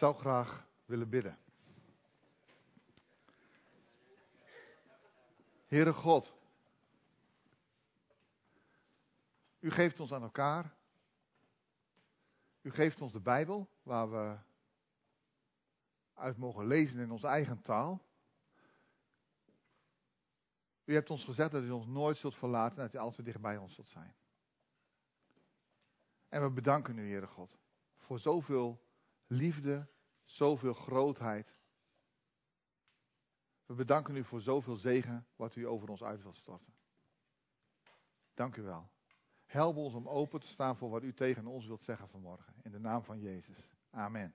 zou graag willen bidden. Heere God, u geeft ons aan elkaar. U geeft ons de Bijbel, waar we uit mogen lezen in onze eigen taal. U hebt ons gezegd dat u ons nooit zult verlaten en dat u altijd dicht bij ons zult zijn. En we bedanken u, Heere God, voor zoveel liefde, zoveel grootheid. We bedanken u voor zoveel zegen wat u over ons uit wilt storten. Dank u wel. Help ons om open te staan voor wat u tegen ons wilt zeggen vanmorgen. In de naam van Jezus. Amen.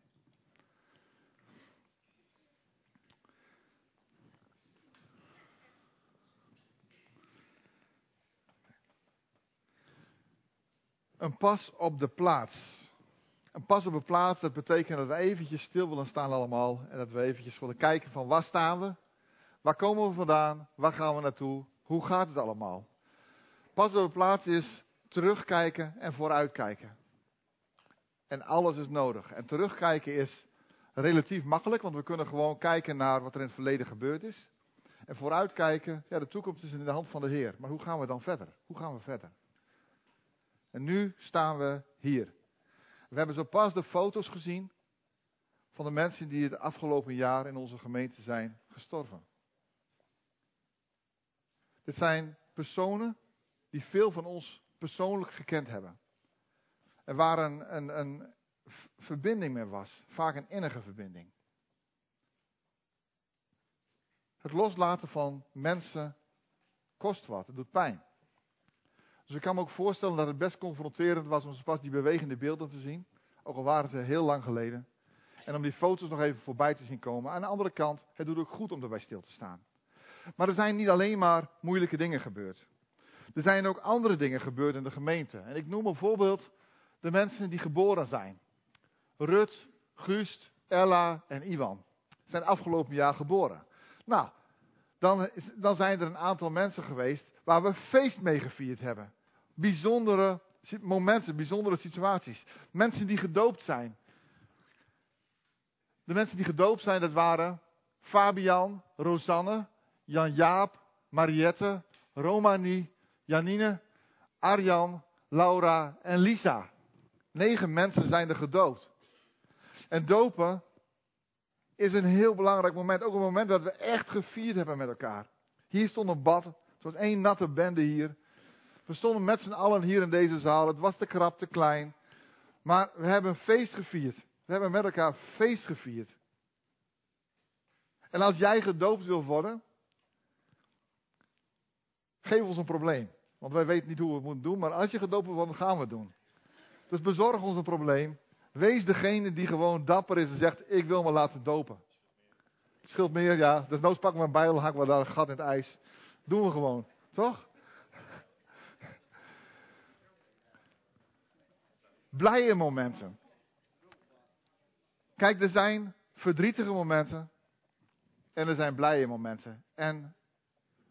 Een pas op de plaats. Een pas op de plaats, dat betekent dat we eventjes stil willen staan allemaal. En dat we eventjes willen kijken van waar staan we? Waar komen we vandaan? Waar gaan we naartoe? Hoe gaat het allemaal? Pas op de plaats is terugkijken en vooruitkijken. En alles is nodig. En terugkijken is relatief makkelijk, want we kunnen gewoon kijken naar wat er in het verleden gebeurd is. En vooruitkijken, ja, de toekomst is in de hand van de Heer. Maar hoe gaan we dan verder? Hoe gaan we verder? En nu staan we hier. We hebben zo pas de foto's gezien van de mensen die het afgelopen jaar in onze gemeente zijn gestorven. Dit zijn personen die veel van ons persoonlijk gekend hebben. Er waar een, een, een verbinding mee was, vaak een innige verbinding. Het loslaten van mensen kost wat, het doet pijn. Dus ik kan me ook voorstellen dat het best confronterend was om zo pas die bewegende beelden te zien. Ook al waren ze heel lang geleden. En om die foto's nog even voorbij te zien komen. Aan de andere kant, het doet ook goed om erbij stil te staan. Maar er zijn niet alleen maar moeilijke dingen gebeurd. Er zijn ook andere dingen gebeurd in de gemeente. En ik noem bijvoorbeeld de mensen die geboren zijn. Rut, Guust, Ella en Iwan zijn afgelopen jaar geboren. Nou, dan, dan zijn er een aantal mensen geweest waar we feest mee gevierd hebben. Bijzondere momenten, bijzondere situaties. Mensen die gedoopt zijn. De mensen die gedoopt zijn, dat waren Fabian, Rosanne, Jan-Jaap, Mariette, Romani, Janine, Arjan, Laura en Lisa. Negen mensen zijn er gedoopt. En dopen is een heel belangrijk moment. Ook een moment dat we echt gevierd hebben met elkaar. Hier stond een bad. Het was één natte bende hier. We stonden met z'n allen hier in deze zaal. Het was te krap, te klein. Maar we hebben een feest gevierd. We hebben met elkaar feest gevierd. En als jij gedoopt wil worden, geef ons een probleem. Want wij weten niet hoe we het moeten doen, maar als je gedoopt wil worden, gaan we het doen. Dus bezorg ons een probleem. Wees degene die gewoon dapper is en zegt, ik wil me laten dopen. Het scheelt meer, ja. Dus noods pakken we een bijl, hakken we daar een gat in het ijs. Doen we gewoon, toch? Blije momenten. Kijk, er zijn verdrietige momenten en er zijn blije momenten. En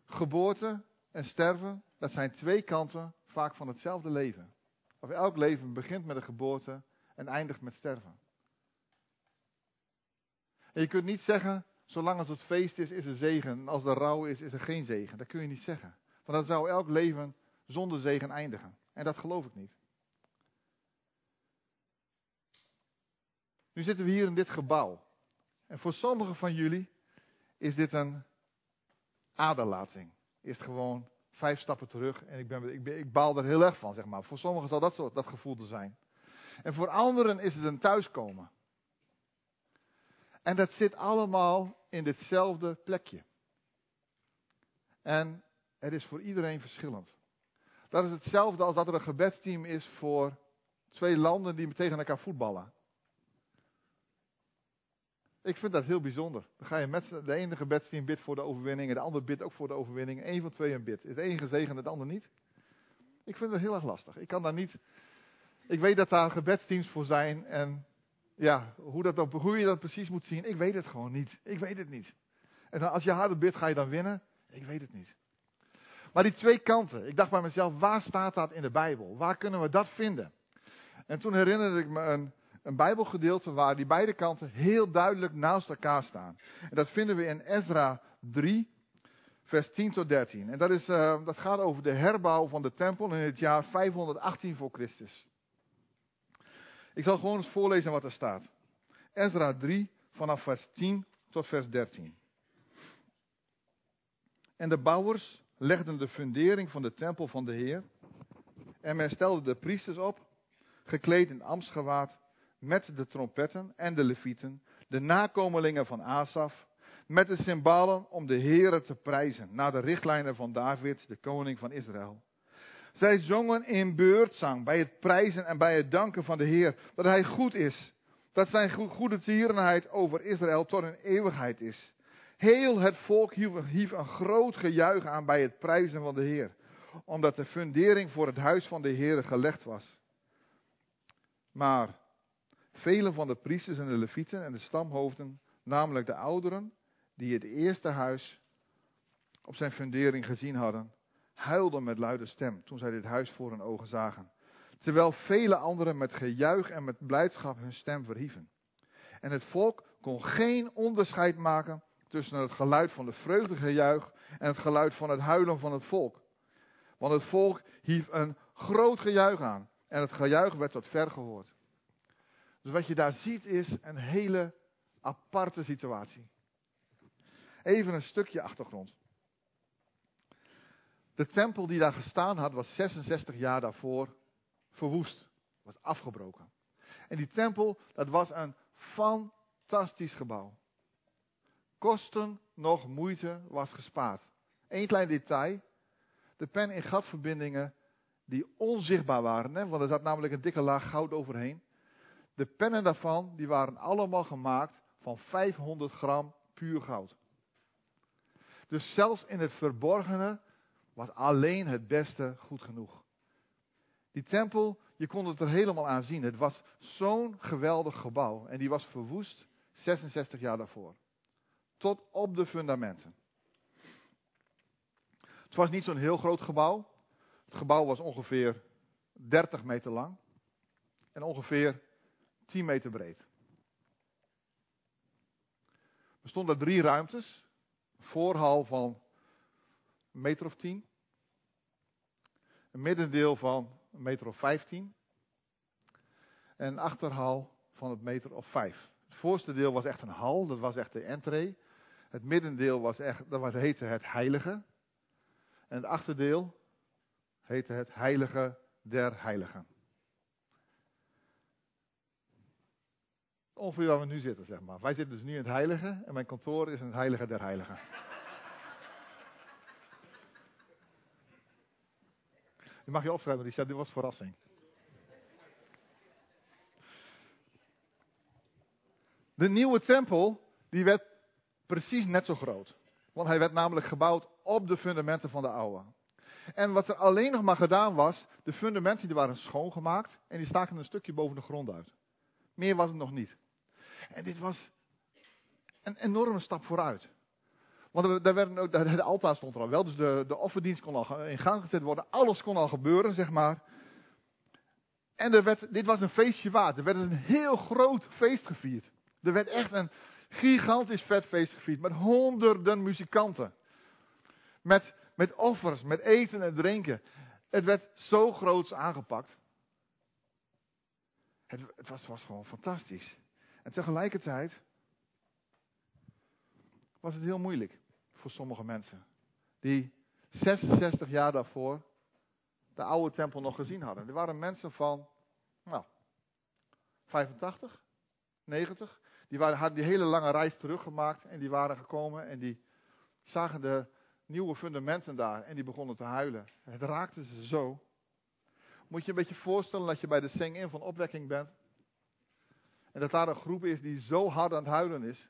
geboorte en sterven, dat zijn twee kanten vaak van hetzelfde leven. Of elk leven begint met een geboorte en eindigt met sterven. En je kunt niet zeggen, zolang als het feest is, is er zegen. Als er rouw is, is er geen zegen. Dat kun je niet zeggen. Want dan zou elk leven zonder zegen eindigen. En dat geloof ik niet. Nu zitten we hier in dit gebouw. En voor sommigen van jullie is dit een aderlating. Is het gewoon vijf stappen terug en ik, ben, ik, baal er heel erg van, zeg maar. Voor sommigen zal dat, dat gevoel er zijn. En voor anderen is het een thuiskomen. En dat zit allemaal in ditzelfde plekje. En het is voor iedereen verschillend. Dat is hetzelfde als dat er een gebedsteam is voor twee landen die tegen elkaar voetballen. Ik vind dat heel bijzonder. Dan ga je met de ene gebedsteam bid voor de overwinning en de andere bid ook voor de overwinning. Eén van twee een bid. Is de een gezegend, het ander niet? Ik vind dat heel erg lastig. Ik kan daar niet. Ik weet dat daar gebedsteams voor zijn en ja, hoe, dat hoe je dat precies moet zien, ik weet het gewoon niet. Ik weet het niet. En als je harder bidt, ga je dan winnen? Ik weet het niet. Maar die twee kanten, ik dacht bij mezelf, waar staat dat in de Bijbel? Waar kunnen we dat vinden? En toen herinnerde ik me een, een Bijbelgedeelte waar die beide kanten heel duidelijk naast elkaar staan. En dat vinden we in Ezra 3, vers 10 tot 13. En dat, is, uh, dat gaat over de herbouw van de tempel in het jaar 518 voor Christus. Ik zal gewoon eens voorlezen wat er staat. Ezra 3, vanaf vers 10 tot vers 13. En de bouwers legden de fundering van de tempel van de Heer. En men stelde de priesters op, gekleed in ambtsgewaad, met de trompetten en de levieten, de nakomelingen van Asaf, met de cymbalen om de Heere te prijzen, naar de richtlijnen van David, de koning van Israël. Zij zongen in beurtzang bij het prijzen en bij het danken van de Heer, dat Hij goed is, dat zijn goede tierenheid over Israël tot een eeuwigheid is. Heel het volk hief een groot gejuich aan bij het prijzen van de Heer, omdat de fundering voor het huis van de Heer gelegd was. Maar vele van de priesters en de levieten en de stamhoofden, namelijk de ouderen, die het eerste huis op zijn fundering gezien hadden, huilden met luide stem toen zij dit huis voor hun ogen zagen. Terwijl vele anderen met gejuich en met blijdschap hun stem verhieven. En het volk kon geen onderscheid maken tussen het geluid van de vreugdegejuich en het geluid van het huilen van het volk. Want het volk hief een groot gejuich aan en het gejuich werd tot ver gehoord. Dus wat je daar ziet is een hele aparte situatie. Even een stukje achtergrond. De tempel die daar gestaan had, was 66 jaar daarvoor verwoest. Was afgebroken. En die tempel, dat was een fantastisch gebouw. Kosten nog moeite was gespaard. Eén klein detail. De pen- en gatverbindingen die onzichtbaar waren. Hè, want er zat namelijk een dikke laag goud overheen. De pennen daarvan die waren allemaal gemaakt van 500 gram puur goud. Dus zelfs in het verborgene was alleen het beste goed genoeg. Die tempel, je kon het er helemaal aan zien. Het was zo'n geweldig gebouw. En die was verwoest 66 jaar daarvoor. Tot op de fundamenten. Het was niet zo'n heel groot gebouw. Het gebouw was ongeveer 30 meter lang. En ongeveer 10 meter breed. Er stonden drie ruimtes. Voorhal van een meter of 10. Een middendeel van een meter of 15. En een achterhal van het meter of 5. Het voorste deel was echt een hal, dat was echt de entree. Het middendeel was echt, dat heette het heilige. En het achterdeel heette het heilige der heiligen. Ongeveer waar we nu zitten, zeg maar. Wij zitten dus nu in het heilige en mijn kantoor is in het heilige der heiligen. Je mag je opschrijven, die dit was verrassing. De nieuwe tempel, die werd precies net zo groot. Want hij werd namelijk gebouwd op de fundamenten van de oude. En wat er alleen nog maar gedaan was, de fundamenten die waren schoongemaakt en die staken een stukje boven de grond uit. Meer was het nog niet. En dit was een enorme stap vooruit. Want er werden ook, de altaar stond er al wel, dus de, de offerdienst kon al in gang gezet worden. Alles kon al gebeuren, zeg maar. En er werd, dit was een feestje waard. Er werd een heel groot feest gevierd. Er werd echt een gigantisch vet feest gevierd met honderden muzikanten. Met, met offers, met eten en drinken. Het werd zo groots aangepakt. Het, het was gewoon fantastisch. En tegelijkertijd was het heel moeilijk voor sommige mensen. Die 66 jaar daarvoor de oude tempel nog gezien hadden. Er waren mensen van, nou, 85, 90. Die waren, hadden die hele lange reis teruggemaakt en die waren gekomen en die zagen de nieuwe fundamenten daar en die begonnen te huilen. Het raakte ze zo. Moet je een beetje voorstellen dat je bij de sing-in van opwekking bent. En dat daar een groep is die zo hard aan het huilen is,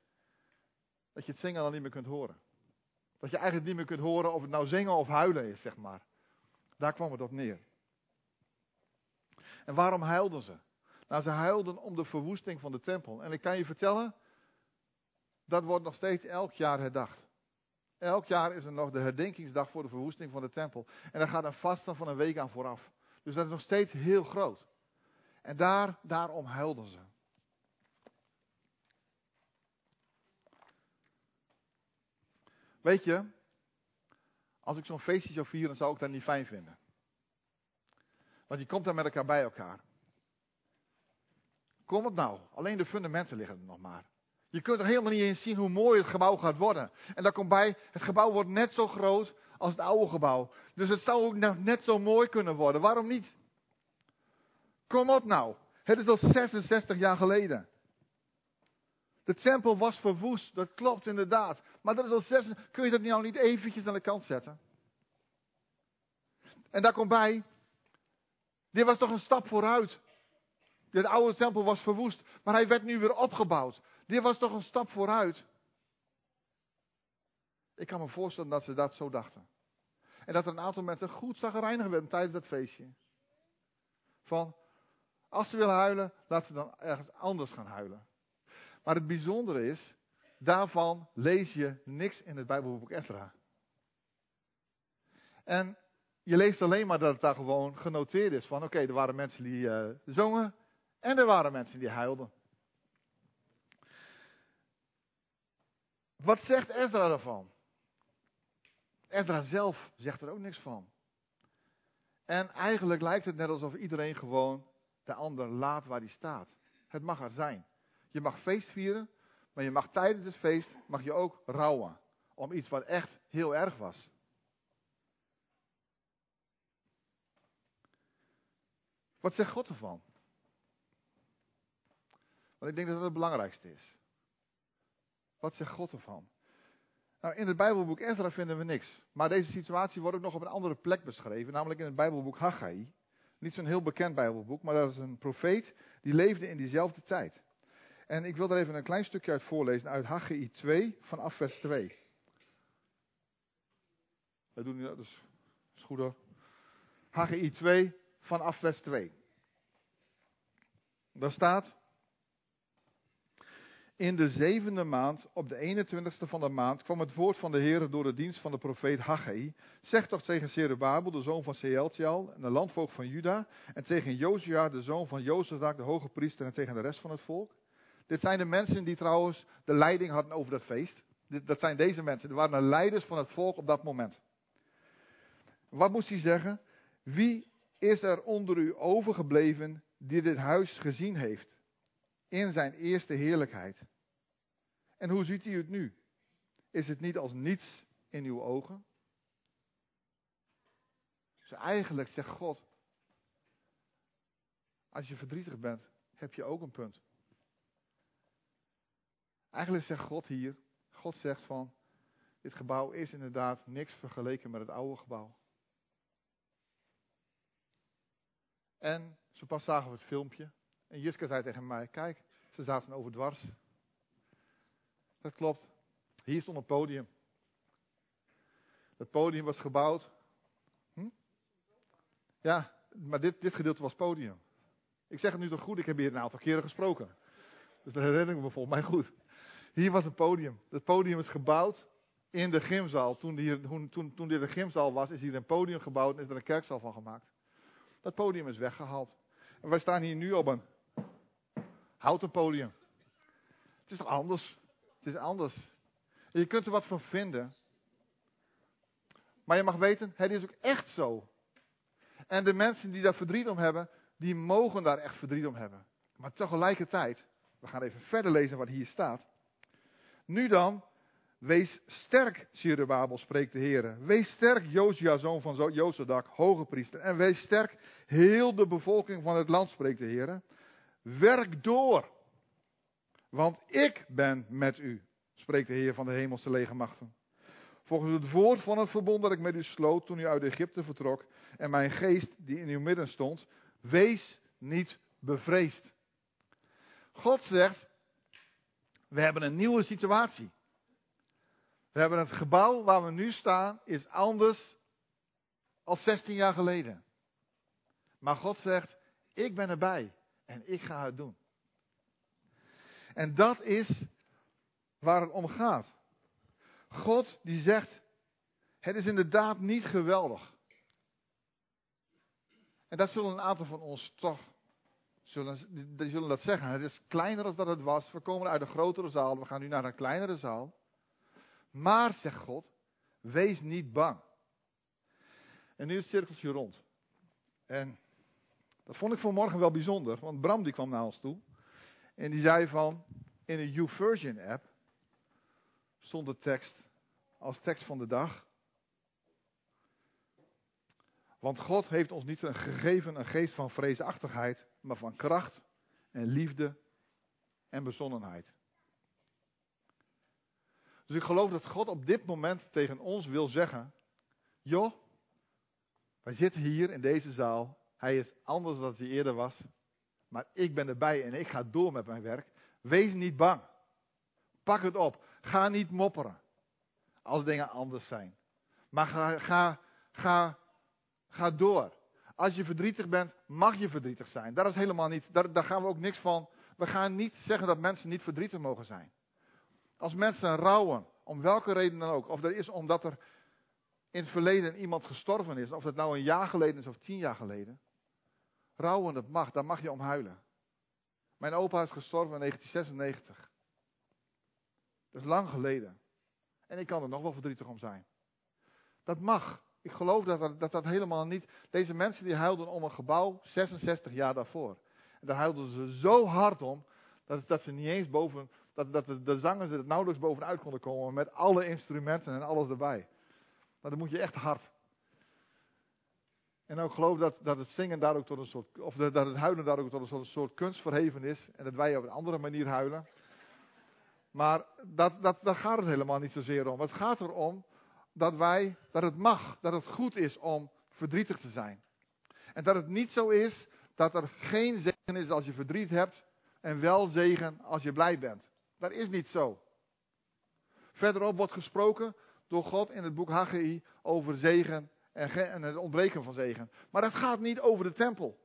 dat je het zingen dan niet meer kunt horen. Dat je eigenlijk niet meer kunt horen of het nou zingen of huilen is, zeg maar. Daar kwam het op neer. En waarom huilden ze? Nou, ze huilden om de verwoesting van de tempel. En ik kan je vertellen, dat wordt nog steeds elk jaar herdacht. Elk jaar is er nog de herdenkingsdag voor de verwoesting van de tempel. En daar gaat een vasten van een week aan vooraf. Dus dat is nog steeds heel groot. En daar, daarom huilden ze. Weet je, als ik zo'n feestje zou vieren, zou ik dat niet fijn vinden. Want je komt dan met elkaar bij elkaar. Kom het nou, alleen de fundamenten liggen er nog maar. Je kunt er helemaal niet eens zien hoe mooi het gebouw gaat worden. En daar komt bij, het gebouw wordt net zo groot als het oude gebouw. Dus het zou ook net zo mooi kunnen worden. Waarom niet? Kom op nou. Het is al 66 jaar geleden. De tempel was verwoest, dat klopt inderdaad. Maar dat is al 66. Kun je dat nou niet eventjes aan de kant zetten? En daar komt bij, dit was toch een stap vooruit. De oude tempel was verwoest, maar hij werd nu weer opgebouwd. Dit was toch een stap vooruit. Ik kan me voorstellen dat ze dat zo dachten. En dat er een aantal mensen goed zagrijnig werden tijdens dat feestje. Van, als ze willen huilen, laten ze dan ergens anders gaan huilen. Maar het bijzondere is, daarvan lees je niks in het Bijbelboek Ezra. En je leest alleen maar dat het daar gewoon genoteerd is van, oké, er waren mensen die uh, zongen en er waren mensen die huilden. Wat zegt Ezra daarvan? Ezra zelf zegt er ook niks van. En eigenlijk lijkt het net alsof iedereen gewoon de ander laat waar hij staat. Het mag er zijn. Je mag feest vieren, maar je mag tijdens het feest mag je ook rouwen. Om iets wat echt heel erg was. Wat zegt God ervan? Want ik denk dat dat het belangrijkste is. Wat zegt God ervan? Nou, in het Bijbelboek Ezra vinden we niks. Maar deze situatie wordt ook nog op een andere plek beschreven, namelijk in het Bijbelboek Haggai. Niet zo'n heel bekend Bijbelboek, maar dat is een profeet die leefde in diezelfde tijd. En ik wil daar even een klein stukje uit voorlezen uit Haggai 2 vanaf vers 2. Dat doen we dat, dus is goed hoor. Haggai 2 vanaf vers 2. Daar staat, in de zevende maand, op de 21ste van de maand, kwam het woord van de Heer door de dienst van de profeet Haggai. Zeg toch tegen Zerubabel, de zoon van Seeltial, de landvoogd van Juda, en tegen Josia, de zoon van Jozadak, de hoge priester, en tegen de rest van het volk. Dit zijn de mensen die trouwens de leiding hadden over dat feest. Dat zijn deze mensen, die waren de leiders van het volk op dat moment. Wat moest hij zeggen? Wie is er onder u overgebleven die dit huis gezien heeft? in zijn eerste heerlijkheid. En hoe ziet u het nu? Is het niet als niets in uw ogen? Dus eigenlijk zegt God, als je verdrietig bent, heb je ook een punt. Eigenlijk zegt God hier, God zegt van, dit gebouw is inderdaad niks vergeleken met het oude gebouw. En zo pas zagen we het filmpje. En Jiska zei tegen mij, kijk, ze zaten overdwars. Dat klopt. Hier stond een podium. Het podium was gebouwd. Hm? Ja, maar dit, dit gedeelte was podium. Ik zeg het nu toch goed, ik heb hier een aantal keren gesproken. Dus dat herinner ik me volgens mij goed. Hier was een podium. Het podium is gebouwd in de gymzaal. Toen, hier, toen, toen dit een gymzaal was, is hier een podium gebouwd en is er een kerkzaal van gemaakt. Dat podium is weggehaald. En wij staan hier nu op een houten podium. Het is toch anders? Het is anders. je kunt er wat van vinden. Maar je mag weten, het is ook echt zo. En de mensen die daar verdriet om hebben, die mogen daar echt verdriet om hebben. Maar tegelijkertijd, we gaan even verder lezen wat hier staat. Nu dan, wees sterk, Babel, spreekt de Heer. Wees sterk, Josia, zoon van Jozadak, hoge priester. En wees sterk, heel de bevolking van het land, spreekt de Heer. Werk door. Want ik ben met u, spreekt de Heer van de hemelse legermachten. Volgens het woord van het verbond dat ik met u sloot toen u uit Egypte vertrok en mijn geest die in uw midden stond, wees niet bevreesd. God zegt, we hebben een nieuwe situatie. We hebben het gebouw waar we nu staan, is anders als 16 jaar geleden. Maar God zegt, ik ben erbij. En ik ga het doen. En dat is waar het om gaat. God die zegt, het is inderdaad niet geweldig. En dat zullen een aantal van ons toch, zullen, die zullen dat zeggen. Het is kleiner dan dat het was. We komen uit een grotere zaal, we gaan nu naar een kleinere zaal. Maar, zegt God, Wees niet bang. En nu het cirkeltje rond. En dat vond ik vanmorgen wel bijzonder, want Bram die kwam naar ons toe. En die zei van, in de YouVersion app stond de tekst als tekst van de dag. Want God heeft ons niet gegeven een geest van vreesachtigheid, maar van kracht en liefde en bezonnenheid. Dus ik geloof dat God op dit moment tegen ons wil zeggen: Joh, wij zitten hier in deze zaal. Hij is anders dan hij eerder was. Maar ik ben erbij en ik ga door met mijn werk. Wees niet bang. Pak het op. Ga niet mopperen. Als dingen anders zijn. Maar ga, ga, ga, ga door. Als je verdrietig bent, mag je verdrietig zijn. Daar is helemaal niet, daar, daar gaan we ook niks van. We gaan niet zeggen dat mensen niet verdrietig mogen zijn. Als mensen rouwen, om welke reden dan ook. Of dat is omdat er in het verleden iemand gestorven is. Of dat nou een jaar geleden is of tien jaar geleden. Rouwen, dat mag. Daar mag je om huilen. Mijn opa is gestorven in 1996. Dat is lang geleden. En ik kan er nog wel verdrietig om zijn. Dat mag. Ik geloof dat dat, dat, helemaal niet. Deze mensen die huilden om een gebouw 66 jaar daarvoor. En daar huilden ze zo hard om. Dat, dat ze niet eens boven. Dat, dat de, de zangers er nauwelijks bovenuit konden komen. Met alle instrumenten en alles erbij. Maar dan moet je echt hard. En ook geloof dat, dat het zingen daar ook tot een soort. Of dat het huilen daar ook tot een soort verheven is. En dat wij op een andere manier huilen. Maar dat, dat, daar gaat het helemaal niet zozeer om. Het gaat erom dat wij, dat het mag, dat het goed is om verdrietig te zijn. En dat het niet zo is dat er geen zegen is als je verdriet hebt en wel zegen als je blij bent. Dat is niet zo. Verderop wordt gesproken door God in het boek Haggai over zegen en het ontbreken van zegen. Maar dat gaat niet over de tempel.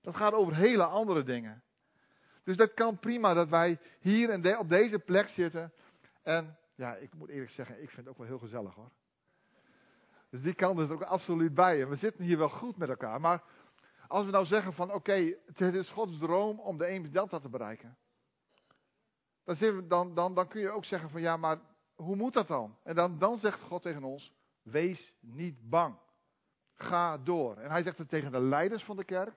Dat gaat over hele andere dingen. Dus dat kan prima dat wij hier en op deze plek zitten. En ja, ik moet eerlijk zeggen, ik vind het ook wel heel gezellig hoor. Dus die kant is ook absoluut bij. En we zitten hier wel goed met elkaar. Maar als we nou zeggen van oké, het is Gods droom om de Eems Delta te bereiken. Dan, dan, dan, dan kun je ook zeggen van ja, maar hoe moet dat dan? En dan, dan zegt God tegen ons, wees niet bang. Ga door. En hij zegt het tegen de leiders van de kerk.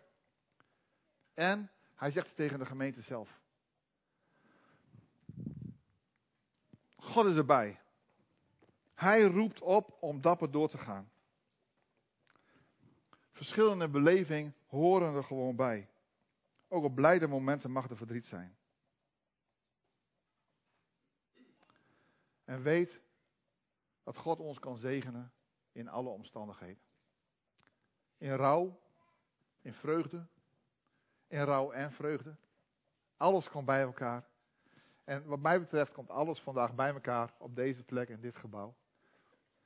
En hij zegt het tegen de gemeente zelf. God is erbij. Hij roept op om dapper door te gaan. Verschillende beleving horen er gewoon bij. Ook op blijde momenten mag er verdriet zijn. En weet dat God ons kan zegenen in alle omstandigheden. In rouw, in vreugde, in rouw en vreugde. Alles komt bij elkaar. En wat mij betreft komt alles vandaag bij elkaar op deze plek in dit gebouw.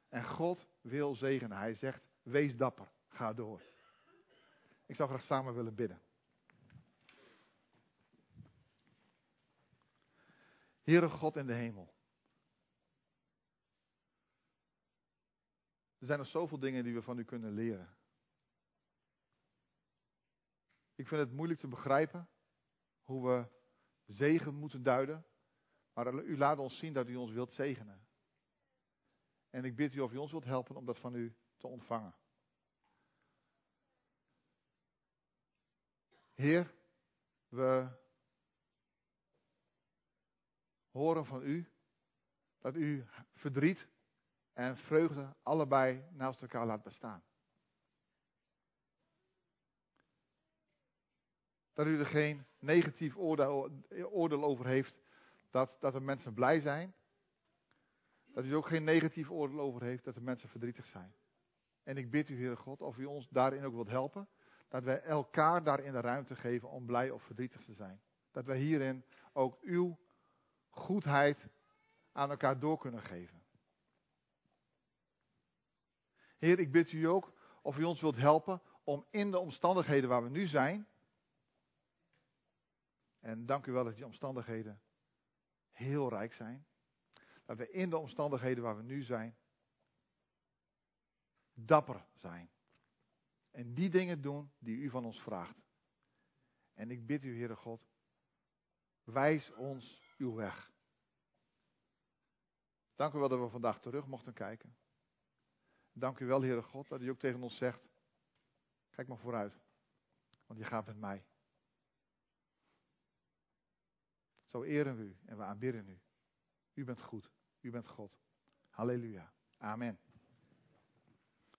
En God wil zegenen. Hij zegt, wees dapper, ga door. Ik zou graag samen willen bidden. Heere God in de hemel. Er zijn nog zoveel dingen die we van u kunnen leren. Ik vind het moeilijk te begrijpen hoe we zegen moeten duiden. Maar u laat ons zien dat u ons wilt zegenen. En ik bid u of u ons wilt helpen om dat van u te ontvangen. Heer, we horen van u dat u verdriet en vreugde allebei naast elkaar laat bestaan. Dat u er geen negatief oordeel, over heeft dat, dat de mensen blij zijn. Dat u er ook geen negatief oordeel over heeft dat de mensen verdrietig zijn. En ik bid u, Heere God, of u ons daarin ook wilt helpen. Dat wij elkaar daarin de ruimte geven om blij of verdrietig te zijn. Dat wij hierin ook uw goedheid aan elkaar door kunnen geven. Heer, ik bid u ook of u ons wilt helpen om in de omstandigheden waar we nu zijn. En dank u wel dat die omstandigheden heel rijk zijn. Dat we in de omstandigheden waar we nu zijn, dapper zijn. En die dingen doen die u van ons vraagt. En ik bid u, Heere God, wijs ons uw weg. Dank u wel dat we vandaag terug mochten kijken. Dank u wel, Heere God, dat u ook tegen ons zegt, kijk maar vooruit, want je gaat met mij. Zo eren we u en we aanbidden u. U bent goed, u bent God. Halleluja. Amen.